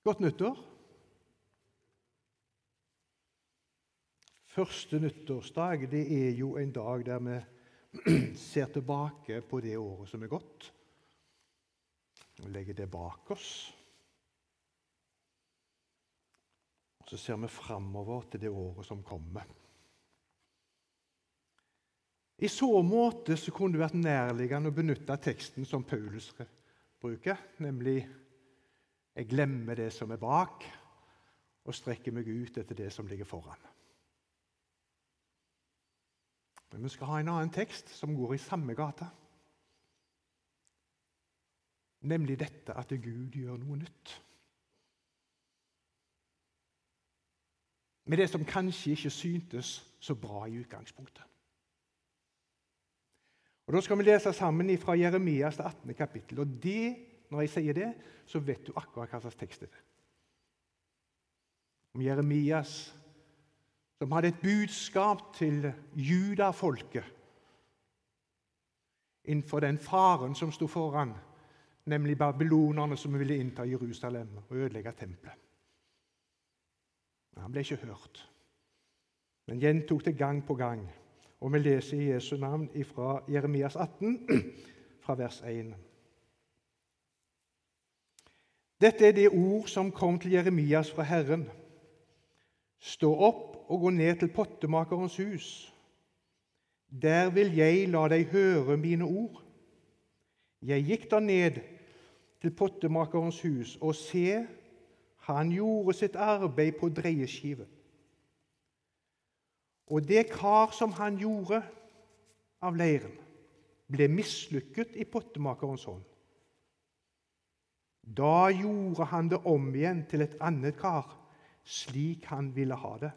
Godt nyttår. Første nyttårsdag det er jo en dag der vi ser tilbake på det året som er gått, og legger det bak oss. Så ser vi framover til det året som kommer. I så måte så kunne det vært nærliggende å benytte teksten som Paulus bruker, nemlig 'Jeg glemmer det som er bak, og strekker meg ut etter det som ligger foran'. Men vi skal ha en annen tekst som går i samme gate. Nemlig dette at Gud gjør noe nytt. Med det som kanskje ikke syntes så bra i utgangspunktet. Og Da skal vi lese sammen fra Jeremias 18. kapittel. Og det, Når jeg sier det, så vet du akkurat hva slags tekst det er. Om Jeremias som hadde et budskap til judafolket innenfor den faren som sto foran, nemlig babylonerne som ville innta Jerusalem og ødelegge tempelet. Han ble ikke hørt, men gjentok det gang på gang. Og vi leser i Jesu navn fra Jeremias 18, fra vers 1. Dette er det ord som kom til Jeremias fra Herren. Stå opp og gå ned til pottemakerens hus. Der vil jeg la deg høre mine ord. Jeg gikk da ned til pottemakerens hus, og se, han gjorde sitt arbeid på dreieskive. Og det kar som han gjorde av leiren, ble mislykket i pottemakerens hånd. Da gjorde han det om igjen til et annet kar, slik han ville ha det.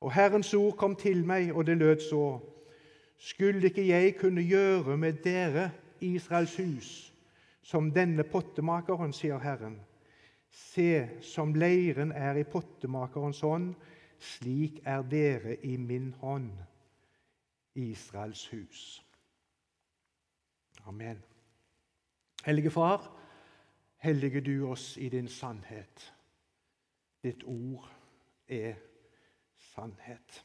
Og Herrens ord kom til meg, og det lød så.: Skulle ikke jeg kunne gjøre med dere, Israels hus, som denne pottemakeren, sier Herren. Se, som leiren er i pottemakerens hånd, slik er dere i min hånd, Israels hus. Amen. Hellige Far, hellige du oss i din sannhet. Ditt ord er sannhet.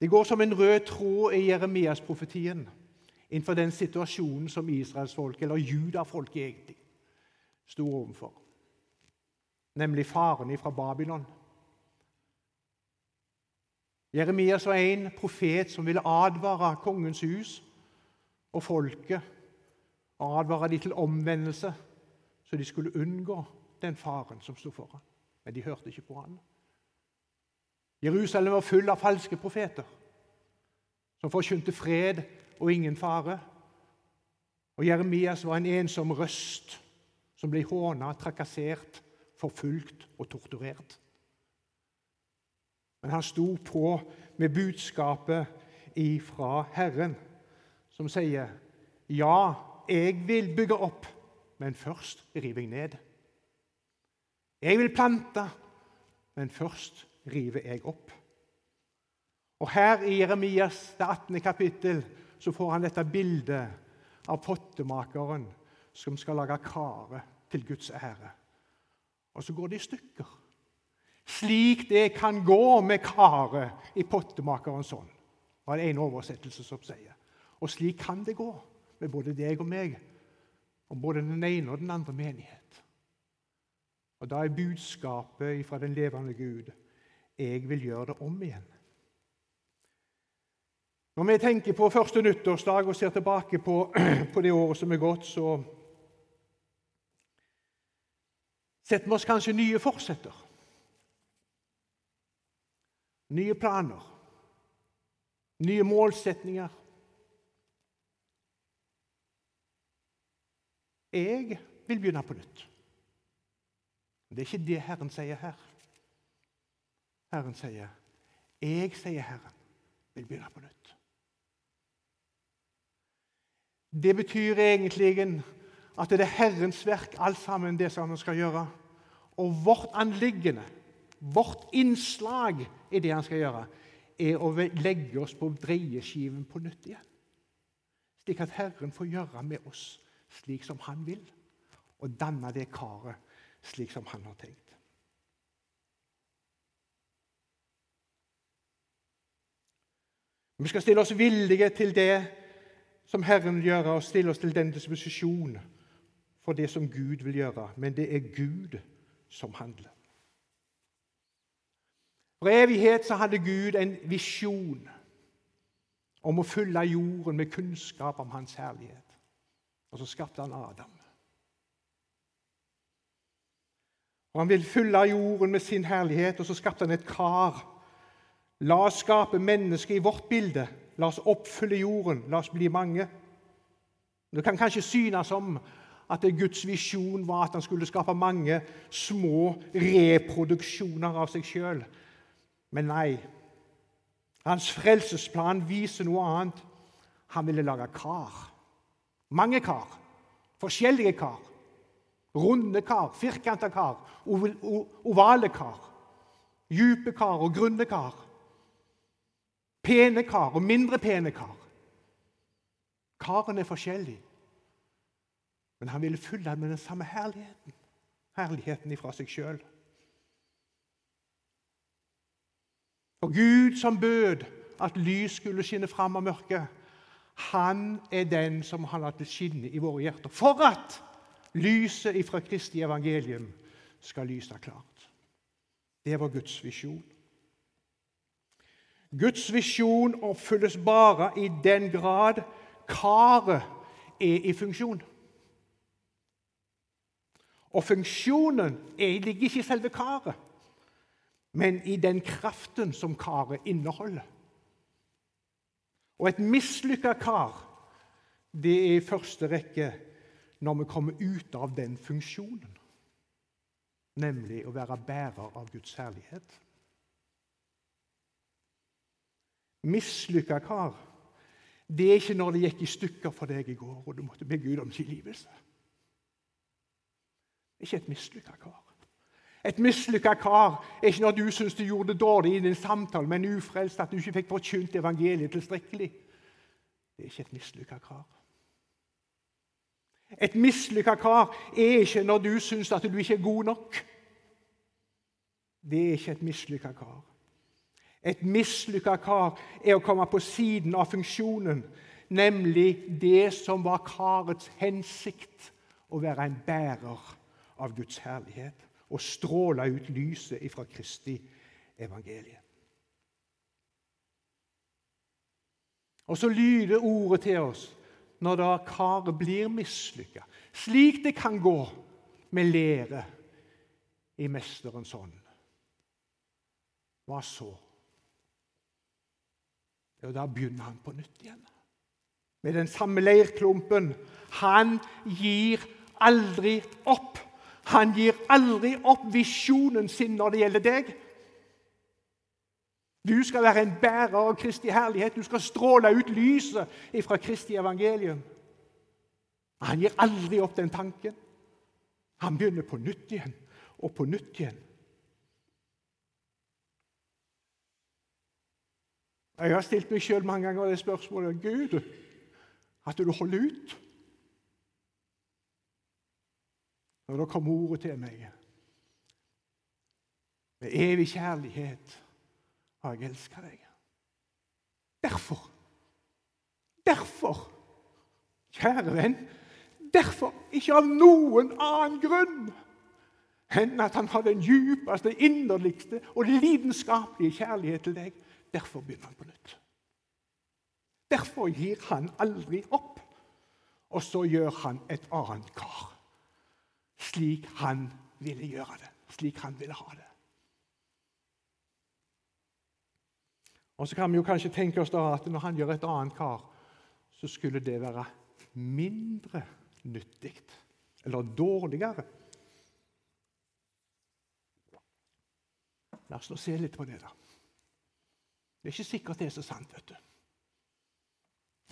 Det går som en rød tråd i Jeremias-profetien innenfor den situasjonen som israelsfolket, eller judafolket egentlig, sto overfor, nemlig faren fra Babylon. Jeremias var en profet som ville advare kongens hus og folket. Og Advare dem til omvendelse, så de skulle unngå den faren som sto foran. Men de hørte ikke på han. Jerusalem var full av falske profeter som forkynte fred og ingen fare. Og Jeremias var en ensom røst som ble håna, trakassert, forfulgt og torturert. Men han sto på med budskapet ifra Herren, som sier, 'Ja, jeg vil bygge opp, men først river jeg ned.' 'Jeg vil plante, men først river jeg opp.' Og Her i Jeremias det 18. kapittel så får han dette bildet av pottemakeren som skal lage karet til Guds ære. Og så går det i stykker. Slik det kan gå med karet i pottemakerens hånd, var det en oversettelse som sier. Og slik kan det gå med både deg og meg, og både den ene og den andre menighet. Og Da er budskapet fra den levende Gud jeg vil gjøre det om igjen. Når vi tenker på første nyttårsdag og ser tilbake på, på det året som er gått, så setter vi oss kanskje nye forsetter nye planer, nye målsetninger. Jeg vil begynne på nytt. Det er ikke det Herren sier her. Herren sier, 'Jeg, sier Herren, vil begynne på nytt'. Det betyr egentlig at det er Herrens verk, alt sammen det som han skal gjøre. Og vårt anliggende Vårt innslag i det han skal gjøre, er å legge oss på dreieskiven på nytt igjen. Slik at Herren får gjøre med oss slik som han vil. og danne det karet slik som han har tenkt. Vi skal stille oss villige til det som Herren vil gjøre, og stille oss til den disposisjon for det som Gud vil gjøre. Men det er Gud som handler. For evighet så hadde Gud en visjon om å fylle jorden med kunnskap om Hans herlighet. Og så skapte han Adam. Og Han vil fylle jorden med sin herlighet, og så skapte han et kar La oss skape mennesket i vårt bilde. La oss oppfylle jorden. La oss bli mange. Det kan kanskje synes som at Guds visjon var at han skulle skape mange små reproduksjoner av seg sjøl. Men nei. Hans frelsesplan viser noe annet. Han ville lage kar. Mange kar. Forskjellige kar. Runde kar, firkanta kar, ovale kar. Dype kar og grunne kar. Pene kar og mindre pene kar. Karen er forskjellig. Men han ville fylle den med den samme herligheten. Herligheten ifra seg sjøl. For Gud som bød at lys skulle skinne fram av mørket, han er den som har latt det skinne i våre hjerter. For at lyset ifra Kristi evangelium skal lyse klart. Det var Guds visjon. Guds visjon oppfylles bare i den grad karet er i funksjon. Og funksjonen ligger ikke i selve karet, men i den kraften som karet inneholder. Og et mislykka kar, det er i første rekke når vi kommer ut av den funksjonen, nemlig å være bærer av Guds herlighet. mislykka kar, det er ikke når det gikk i stykker for deg i går, og du måtte be Gud om tilgivelse. Ikke et mislykka kar. Et mislykka kar er ikke når du syns du gjorde det dårlig i din samtale med en ufrelst, at du ikke fikk forkynt evangeliet tilstrekkelig. Det er ikke et mislykka kar. Et mislykka kar er ikke når du syns at du ikke er god nok. Det er ikke et mislykka kar. Et mislykka kar er å komme på siden av funksjonen, nemlig det som var karets hensikt, å være en bærer av Guds herlighet og stråle ut lyset ifra Kristi evangeliet. Og så lyder ordet til oss når da karet blir mislykka, slik det kan gå med lære i Mesterens hånd. Hva så? Og Da begynner han på nytt igjen. Med den samme leirklumpen. Han gir aldri opp. Han gir aldri opp visjonen sin når det gjelder deg. Du skal være en bærer av Kristi herlighet. Du skal stråle ut lyset fra Kristi evangelium. Han gir aldri opp den tanken. Han begynner på nytt igjen og på nytt igjen. Jeg har stilt meg sjøl mange ganger det spørsmålet Gud, at du holder ut. Og da kom ordet til meg. Med evig kjærlighet har jeg elska deg. Derfor, derfor, kjære venn, derfor, ikke av noen annen grunn enn at han har den djupeste, inderligste og lidenskapelige kjærlighet til deg. Derfor begynner han på nytt. Derfor gir han aldri opp. Og så gjør han et annet kar. Slik han ville gjøre det. Slik han ville ha det. Og Så kan vi jo kanskje tenke oss da at når han gjør et annet kar, så skulle det være mindre nyttig eller dårligere. La oss nå se litt på det, da. Det er ikke sikkert det er så sant, vet du.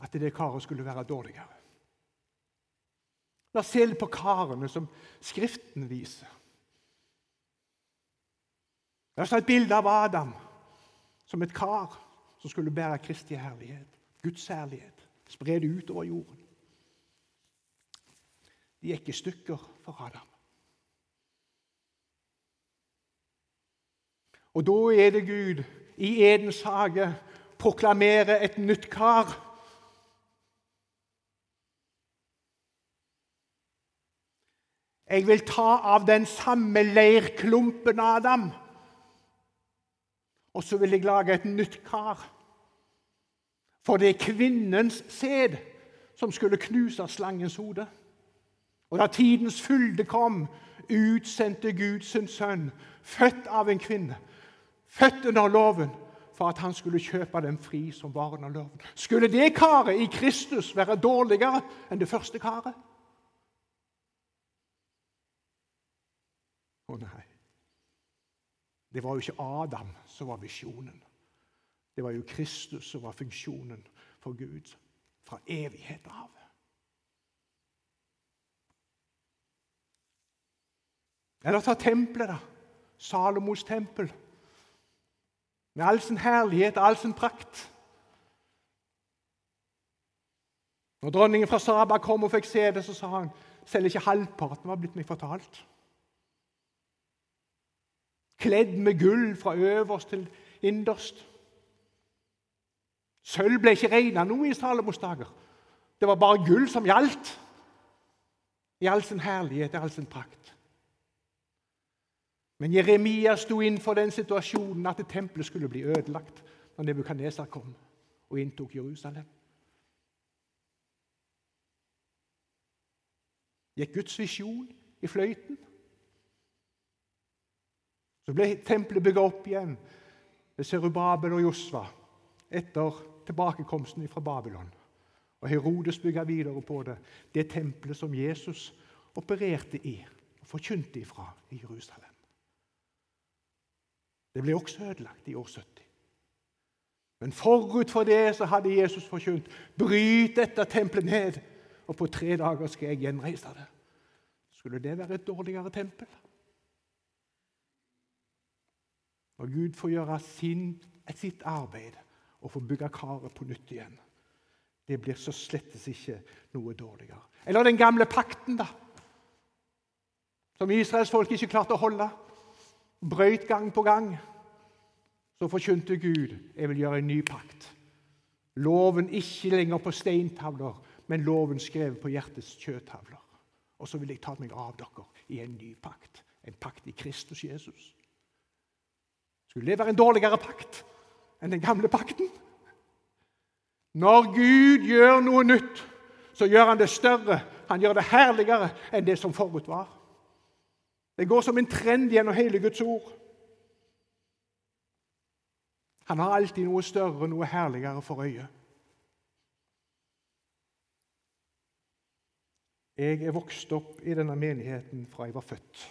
At det karet skulle være dårligere. La oss se litt på karene som Skriften viser. La oss ta et bilde av Adam som et kar som skulle bære Kristi herlighet, Guds herlighet, spre det utover jorden. De gikk i stykker for Adam. Og da er det Gud i Edens hage proklamerer et nytt kar. Jeg vil ta av den samme leirklumpen, Adam. Og så vil jeg lage et nytt kar. For det er kvinnens sæd som skulle knuse slangens hode. Og da tidens fylde kom, utsendte Gud sin sønn, født av en kvinne, født under loven, for at han skulle kjøpe dem fri som var under loven. Skulle det karet i Kristus være dårligere enn det første karet? Å nei. Det var jo ikke Adam som var visjonen. Det var jo Kristus som var funksjonen for Gud fra evighet av. Eller ta tempelet, da. Salomos tempel. Med all sin herlighet og all sin prakt. Når dronningen fra Saba kom og fikk se det, så sa han selv ikke halvparten var blitt meg fortalt. Kledd med gull fra øverst til innerst. Sølv ble ikke regna noe i Salomos dager. Det var bare gull som gjaldt. I all sin herlighet i all sin prakt. Men Jeremia sto innenfor den situasjonen at tempelet skulle bli ødelagt når Nebukadnesar kom og inntok Jerusalem. Gikk Guds visjon i fløyten? Så ble tempelet bygget opp igjen ved Serubabel og Josva etter tilbakekomsten fra Babylon. Og Herodes bygga videre på det, det tempelet som Jesus opererte i og forkynte ifra i Jerusalem. Det ble også ødelagt i år 70. Men forut for det så hadde Jesus forkynt bryt dette tempelet ned, og på tre dager skal jeg gjenreise det. Skulle det være et dårligere tempel? Når Gud får gjøre sin, sitt arbeid og få bygge karet på nytt igjen. Det blir så slettes ikke noe dårligere. Eller den gamle pakten, da. Som Israels folk ikke klarte å holde. Brøyt gang på gang. Så forkynte Gud jeg vil gjøre en ny pakt. Loven ikke lenger på steintavler, men loven skrevet på hjertets kjøttavler. Og så vil jeg ta meg av dere i en ny pakt. En pakt i Kristus Jesus. Skulle det være en dårligere pakt? enn den gamle pakten. Når Gud gjør noe nytt, så gjør han det større. Han gjør det herligere enn det som forut var. Det går som en trend gjennom hele Guds ord. Han har alltid noe større, noe herligere for øyet. Jeg er vokst opp i denne menigheten fra jeg var født.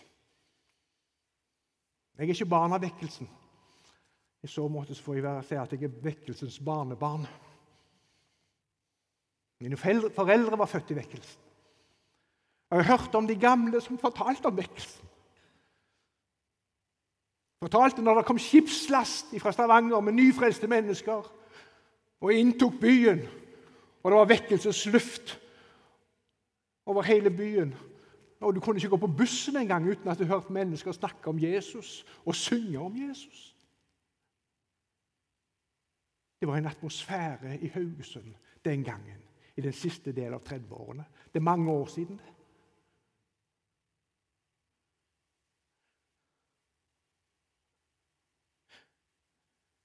Jeg er ikke barn av vekkelsen. I så måte får jeg være, si at jeg er vekkelsens barnebarn. Mine foreldre var født i vekkelsen. Og Jeg har hørt om de gamle som fortalte om vekkelsen. Fortalte når det kom skipslast fra Stavanger med nyfrelste mennesker og inntok byen. Og det var vekkelsesluft over hele byen. Og Du kunne ikke gå på bussen engang uten at du hørte mennesker snakke om Jesus og synge om Jesus. Det var en atmosfære i Haugesund den gangen, i den siste del av 30-årene. Det er mange år siden. det.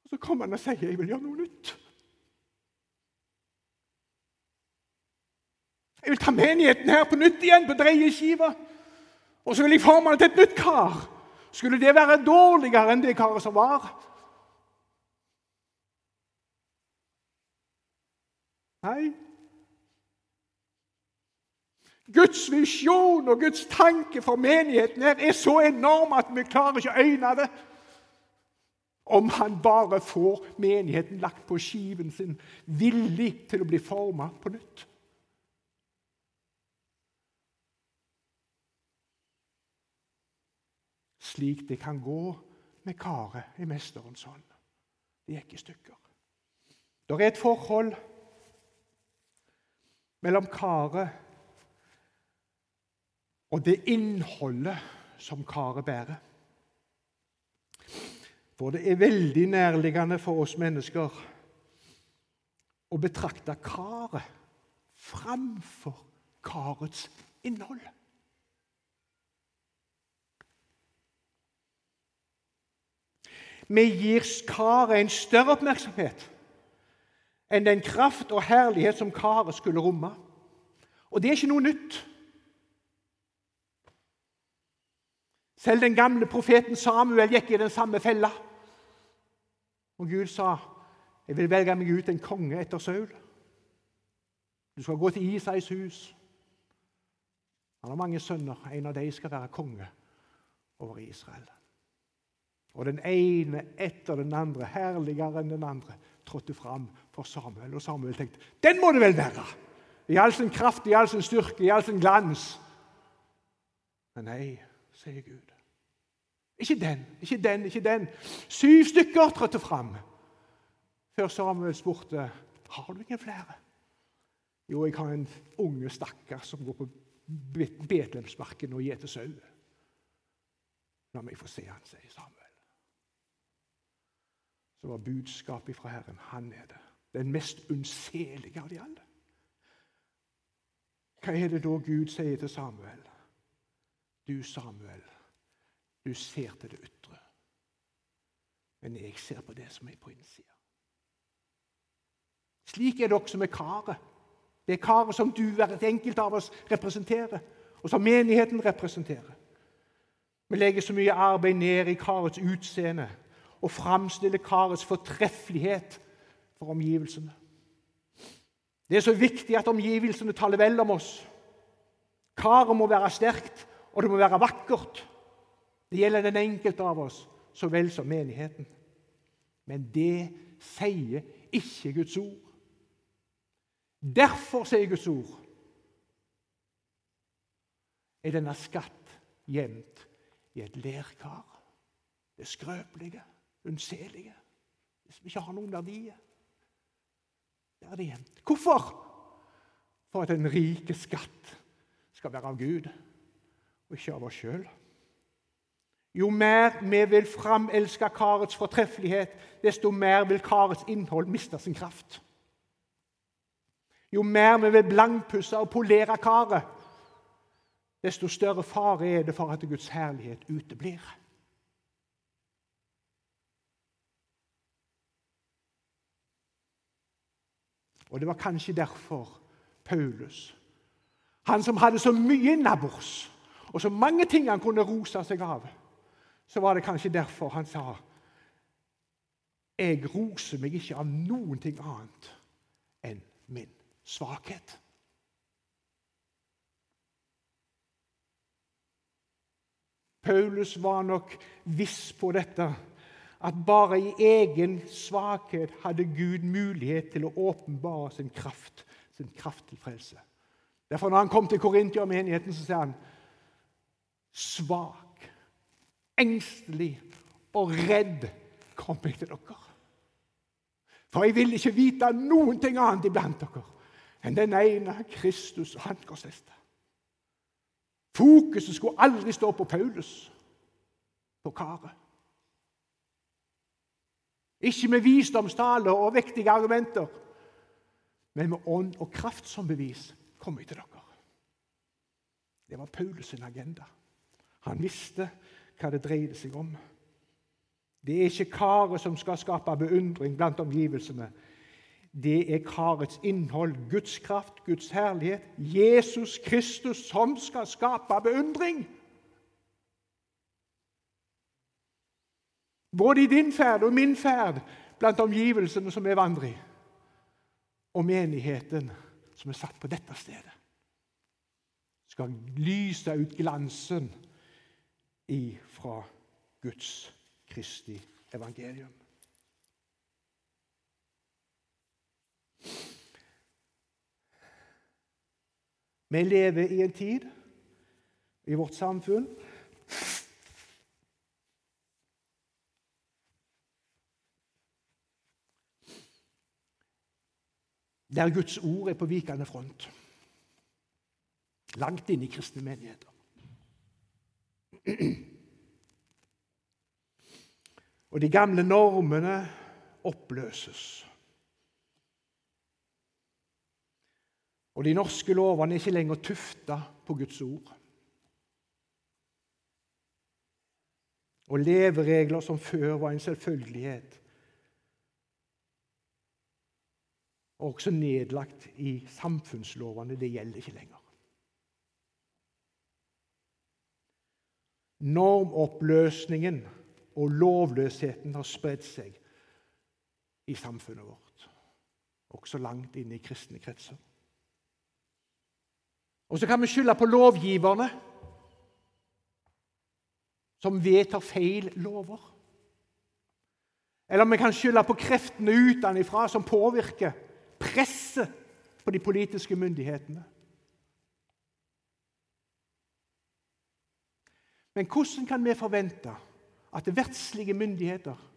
Og Så kommer han og sier 'jeg vil gjøre noe nytt'. Jeg vil ta menigheten her på nytt igjen, på dreieskiva. Og så vil jeg forme det til et nytt kar. Skulle det være dårligere enn det karet som var? Nei. Guds visjon og Guds tanke for menigheten her er så enorm at vi klarer ikke å øyne det. Om han bare får menigheten lagt på skiven sin, villig til å bli forma på nytt. Slik det kan gå med karet i Mesterens hånd. Det gikk i stykker. Det er et forhold. Mellom karet og det innholdet som karet bærer. For det er veldig nærliggende for oss mennesker å betrakte karet framfor karets innhold. Vi gir karet en større oppmerksomhet enn den kraft og herlighet som karet skulle romme. Og det er ikke noe nytt. Selv den gamle profeten Samuel gikk i den samme fella. Og Gud sa, 'Jeg vil velge meg ut en konge etter Saul.' Du skal gå til Isais hus. Han har mange sønner. En av dem skal være konge over Israel. Og den ene etter den andre, herligere enn den andre, trådte fram for Samuel. Og Samuel tenkte den må det vel være! I all sin kraft, i all sin styrke, i all sin glans. Men nei, sier Gud. Ikke den, ikke den, ikke den. Syv stykker trådte fram. Før Samuel spurte har du ingen flere. Jo, jeg har en unge stakkar som går på Betlehemsmarken og gjeter sau. La meg få se han, sier Samuel så var budskapet fra Herren han er det. Den mest unnselige av de alle. Hva er det da Gud sier til Samuel? Du, Samuel, du ser til det ytre, men jeg ser på det som er på innsida. Slik er det også med karet. Det karet som du, hver enkelt av oss, representerer, og som menigheten representerer. Vi legger så mye arbeid ned i karets utseende og framstille karets fortreffelighet for omgivelsene. Det er så viktig at omgivelsene taler vel om oss. Karet må være sterkt, og det må være vakkert. Det gjelder den enkelte av oss så vel som menigheten. Men det sier ikke Guds ord. Derfor, sier Guds ord, er denne skatt gjemt i et lerkar. Det skrøpelige unnselige, som ikke har noen verdier. Der er det igjen. Hvorfor? For at den rike skatt skal være av Gud og ikke av oss sjøl. Jo mer vi vil framelske karets fortreffelighet, desto mer vil karets innhold miste sin kraft. Jo mer vi vil blankpusse og polere karet, desto større fare er det for at Guds herlighet uteblir. Og det var kanskje derfor Paulus, han som hadde så mye innabords og så mange ting han kunne rose seg av, så var det kanskje derfor han sa Jeg roser meg ikke av noen ting annet enn min svakhet. Paulus var nok viss på dette at bare i egen svakhet hadde Gud mulighet til å åpenbare sin kraft, sin kraft til frelse. Derfor Når han kom til Korintia-menigheten, så sier han svak, engstelig og redd kom jeg til dere. For jeg ville ikke vite noen ting annet iblant dere enn den ene Kristus og han korsfesta. Fokuset skulle aldri stå på Paulus, på karet. Ikke med visdomstaler og vektige argumenter, men med ånd og kraft som bevis kommer jeg til dere. Det var Paulus' sin agenda. Han visste hva det dreide seg om. Det er ikke karet som skal skape beundring blant omgivelsene. Det er karets innhold, Guds kraft, Guds herlighet, Jesus Kristus, som skal skape beundring. Både i din ferd og min ferd blant omgivelsene som vi vandrer i, og menigheten som er satt på dette stedet, skal lyse ut glansen ifra Guds Kristi evangelium. Vi lever i en tid i vårt samfunn der Guds ord er på vikende front. Langt inn i kristne menigheter. Og de gamle normene oppløses. Og de norske lovene er ikke lenger tufta på Guds ord. Og leveregler som før var en selvfølgelighet, og også nedlagt i samfunnslovene, det gjelder ikke lenger. Normoppløsningen og lovløsheten har spredt seg i samfunnet vårt, også langt inne i kristne kretser. Og så kan vi skylde på lovgiverne, som vedtar feil lover. Eller vi kan skylde på kreftene utenfra som påvirker presset på de politiske myndighetene. Men hvordan kan vi forvente at verdslige myndigheter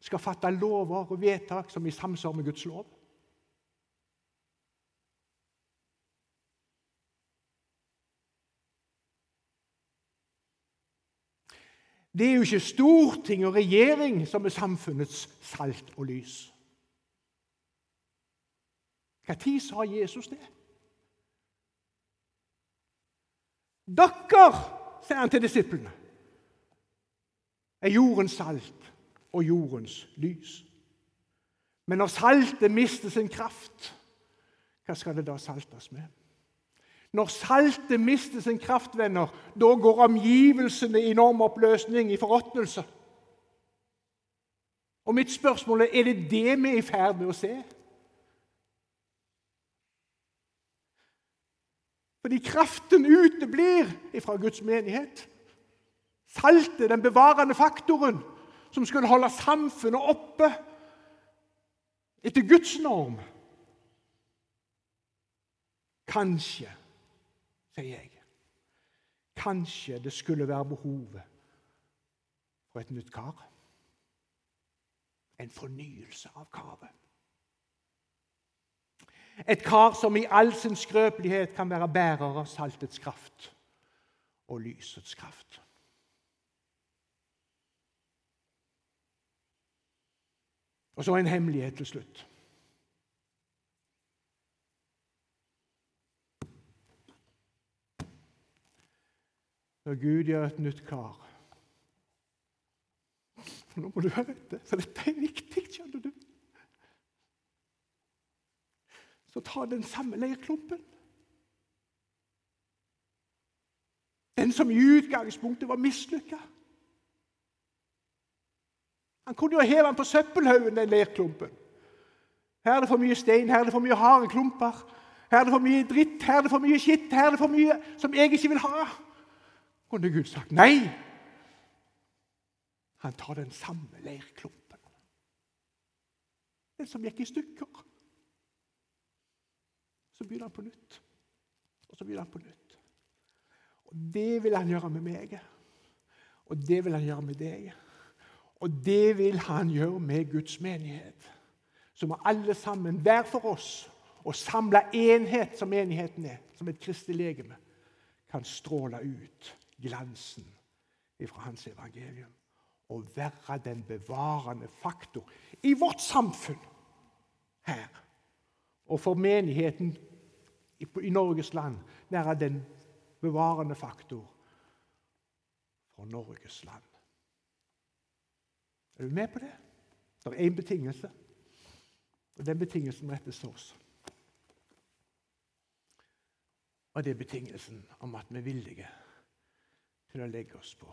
skal fatte lover og vedtak som er i samsvar med Guds lov? Det er jo ikke storting og regjering som er samfunnets salt og lys. Når sa Jesus det? Dere, sier han til disiplene, er jordens salt og jordens lys. Men når saltet mister sin kraft, hva skal det da saltes med? Når saltet mister sin kraft, venner, da går omgivelsene i enorm oppløsning, i forråtnelse. Og mitt spørsmål er er det det vi er i ferd med å se. Fordi kraften uteblir fra Guds menighet. Saltet, den bevarende faktoren som skulle holde samfunnet oppe etter Guds norm. Kanskje sier jeg. Kanskje det skulle være behovet for et nytt kar. En fornyelse av karet. Et kar som i all sin skrøpelighet kan være bærer av saltets kraft og lysets kraft. Og så en hemmelighet til slutt. når Gud gjør et nytt kar. Nå må du høre etter, for dette er viktig, skjønner du. Så ta den samme leirklumpen. Den som i utgangspunktet var mislykka. Han kunne jo heve den på søppelhaugen, den leirklumpen. Her er det for mye stein, her er det for mye harde klumper. Her er det for mye dritt, her er det for mye skitt, her er det for mye som jeg ikke vil ha kunne Gud sagt nei. Han tar den samme leirklumpen, den som gikk i stykker. Så begynner han på nytt, og så begynner han på nytt. Og Det vil han gjøre med meg, og det vil han gjøre med deg. Og det vil han gjøre med Guds menighet. Så må alle sammen, hver for oss, og samle enhet som menigheten er, som et kristelig legeme, kan stråle ut glansen fra hans evangelium. Og være den bevarende faktor i vårt samfunn her. Og for menigheten i Norges land være den bevarende faktor for Norges land. Er du med på det? Det er én betingelse, og den betingelsen rettes til oss. Og det er betingelsen om at vi er villige til å legge oss på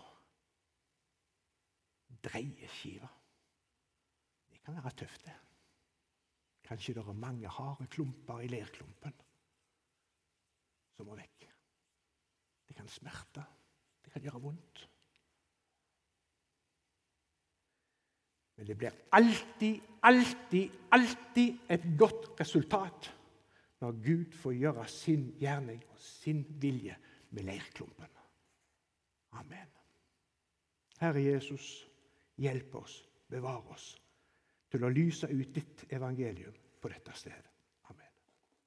dreieskiva. Det kan være tøft, det. Kanskje det er mange harde klumper i lerklumpen som må vekk. Det kan smerte. Det kan gjøre vondt. Men det blir alltid, alltid, alltid et godt resultat når Gud får gjøre sin gjerning og sin vilje med leirklumpen. Amen. Herre Jesus, hjelp oss, bevare oss til å lyse ut ditt evangelium på dette stedet.